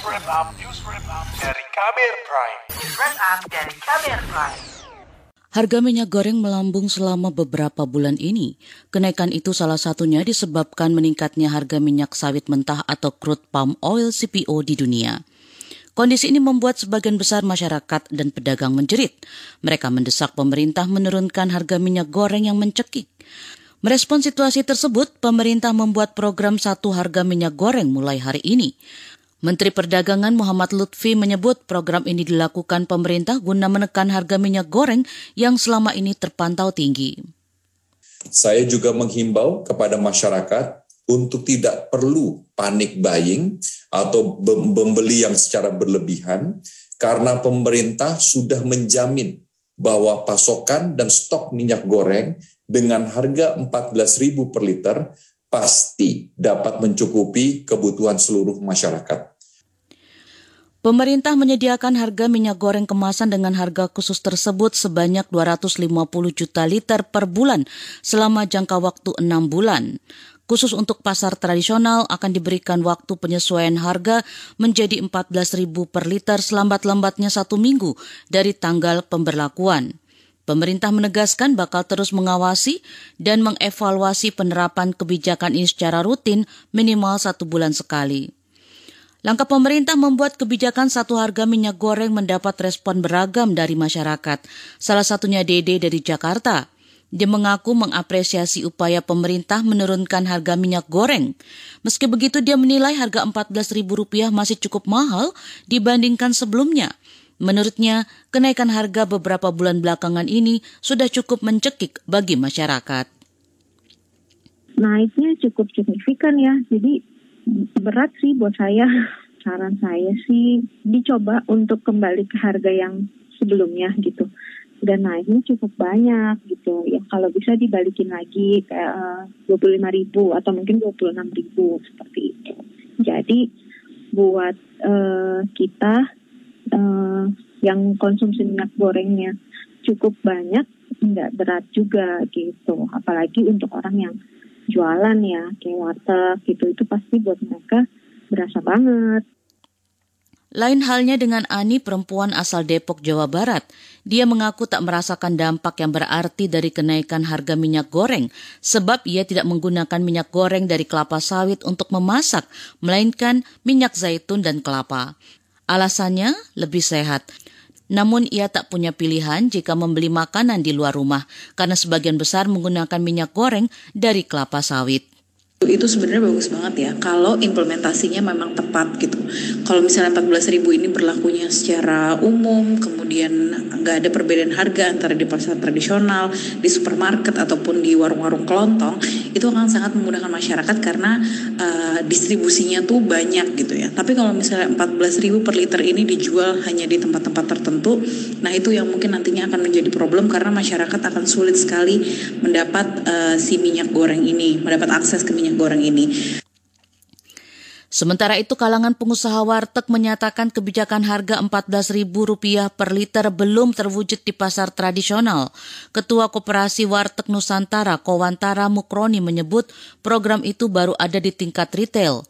wrap up, news wrap up dari Kamer Prime. News wrap up dari Kamer Prime. Harga minyak goreng melambung selama beberapa bulan ini. Kenaikan itu salah satunya disebabkan meningkatnya harga minyak sawit mentah atau crude palm oil CPO di dunia. Kondisi ini membuat sebagian besar masyarakat dan pedagang menjerit. Mereka mendesak pemerintah menurunkan harga minyak goreng yang mencekik. Merespon situasi tersebut, pemerintah membuat program satu harga minyak goreng mulai hari ini. Menteri Perdagangan Muhammad Lutfi menyebut program ini dilakukan pemerintah guna menekan harga minyak goreng yang selama ini terpantau tinggi. Saya juga menghimbau kepada masyarakat untuk tidak perlu panik buying atau membeli yang secara berlebihan karena pemerintah sudah menjamin bahwa pasokan dan stok minyak goreng dengan harga 14.000 per liter pasti dapat mencukupi kebutuhan seluruh masyarakat. Pemerintah menyediakan harga minyak goreng kemasan dengan harga khusus tersebut sebanyak 250 juta liter per bulan selama jangka waktu 6 bulan. Khusus untuk pasar tradisional akan diberikan waktu penyesuaian harga menjadi 14.000 per liter selambat-lambatnya satu minggu dari tanggal pemberlakuan. Pemerintah menegaskan bakal terus mengawasi dan mengevaluasi penerapan kebijakan ini secara rutin minimal satu bulan sekali. Langkah pemerintah membuat kebijakan satu harga minyak goreng mendapat respon beragam dari masyarakat. Salah satunya Dede dari Jakarta. Dia mengaku mengapresiasi upaya pemerintah menurunkan harga minyak goreng. Meski begitu dia menilai harga Rp14.000 masih cukup mahal dibandingkan sebelumnya. Menurutnya, kenaikan harga beberapa bulan belakangan ini sudah cukup mencekik bagi masyarakat. Naiknya cukup signifikan ya, jadi berat sih buat saya. Saran saya sih dicoba untuk kembali ke harga yang sebelumnya gitu. Dan naiknya cukup banyak gitu. Ya kalau bisa dibalikin lagi kayak dua puluh lima ribu atau mungkin dua puluh enam ribu seperti itu. Jadi buat uh, kita uh, yang konsumsi minyak gorengnya cukup banyak, nggak berat juga gitu. Apalagi untuk orang yang jualan ya kayak warteg gitu itu pasti buat mereka berasa banget. Lain halnya dengan Ani, perempuan asal Depok, Jawa Barat. Dia mengaku tak merasakan dampak yang berarti dari kenaikan harga minyak goreng, sebab ia tidak menggunakan minyak goreng dari kelapa sawit untuk memasak, melainkan minyak zaitun dan kelapa. Alasannya lebih sehat. Namun ia tak punya pilihan jika membeli makanan di luar rumah karena sebagian besar menggunakan minyak goreng dari kelapa sawit itu sebenarnya bagus banget ya kalau implementasinya memang tepat gitu. Kalau misalnya 14 ribu ini berlakunya secara umum kemudian nggak ada perbedaan harga antara di pasar tradisional di supermarket ataupun di warung-warung kelontong itu akan sangat memudahkan masyarakat karena uh, distribusinya tuh banyak gitu ya. Tapi kalau misalnya 14 ribu per liter ini dijual hanya di tempat-tempat tertentu nah itu yang mungkin nantinya akan menjadi problem karena masyarakat akan sulit sekali mendapat uh, si minyak goreng ini mendapat akses ke minyak minyak goreng ini. Sementara itu kalangan pengusaha warteg menyatakan kebijakan harga Rp14.000 per liter belum terwujud di pasar tradisional. Ketua Koperasi Warteg Nusantara Kowantara Mukroni menyebut program itu baru ada di tingkat retail.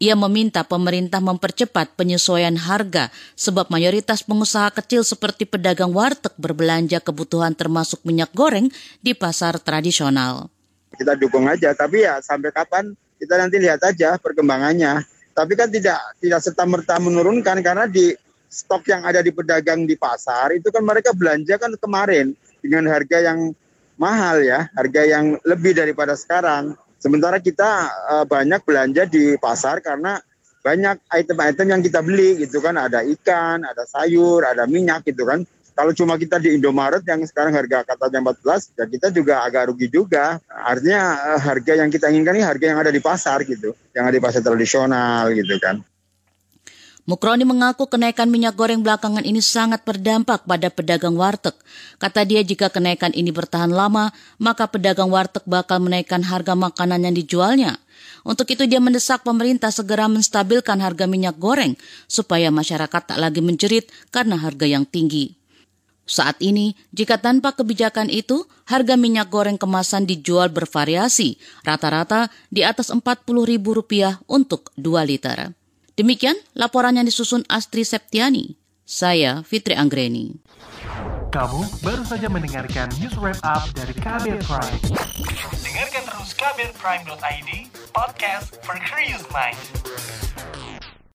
Ia meminta pemerintah mempercepat penyesuaian harga sebab mayoritas pengusaha kecil seperti pedagang warteg berbelanja kebutuhan termasuk minyak goreng di pasar tradisional kita dukung aja. Tapi ya sampai kapan? Kita nanti lihat aja perkembangannya. Tapi kan tidak tidak serta merta menurunkan karena di stok yang ada di pedagang di pasar itu kan mereka belanja kan kemarin dengan harga yang mahal ya harga yang lebih daripada sekarang. Sementara kita uh, banyak belanja di pasar karena banyak item-item yang kita beli gitu kan. Ada ikan ada sayur ada minyak gitu kan kalau cuma kita di Indomaret yang sekarang harga katanya 14, ya kita juga agak rugi juga. Artinya eh, harga yang kita inginkan ini harga yang ada di pasar gitu, yang ada di pasar tradisional gitu kan. Mukroni mengaku kenaikan minyak goreng belakangan ini sangat berdampak pada pedagang warteg. Kata dia jika kenaikan ini bertahan lama, maka pedagang warteg bakal menaikkan harga makanan yang dijualnya. Untuk itu dia mendesak pemerintah segera menstabilkan harga minyak goreng supaya masyarakat tak lagi menjerit karena harga yang tinggi. Saat ini, jika tanpa kebijakan itu, harga minyak goreng kemasan dijual bervariasi, rata-rata di atas Rp40.000 untuk 2 liter. Demikian laporan yang disusun Astri Septiani. Saya Fitri Anggreni. Kamu baru saja mendengarkan news wrap up dari Kabel Prime. Dengarkan terus kbrprime.id, podcast for curious mind.